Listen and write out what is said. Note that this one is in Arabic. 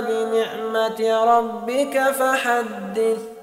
بنعمة ربك فحدث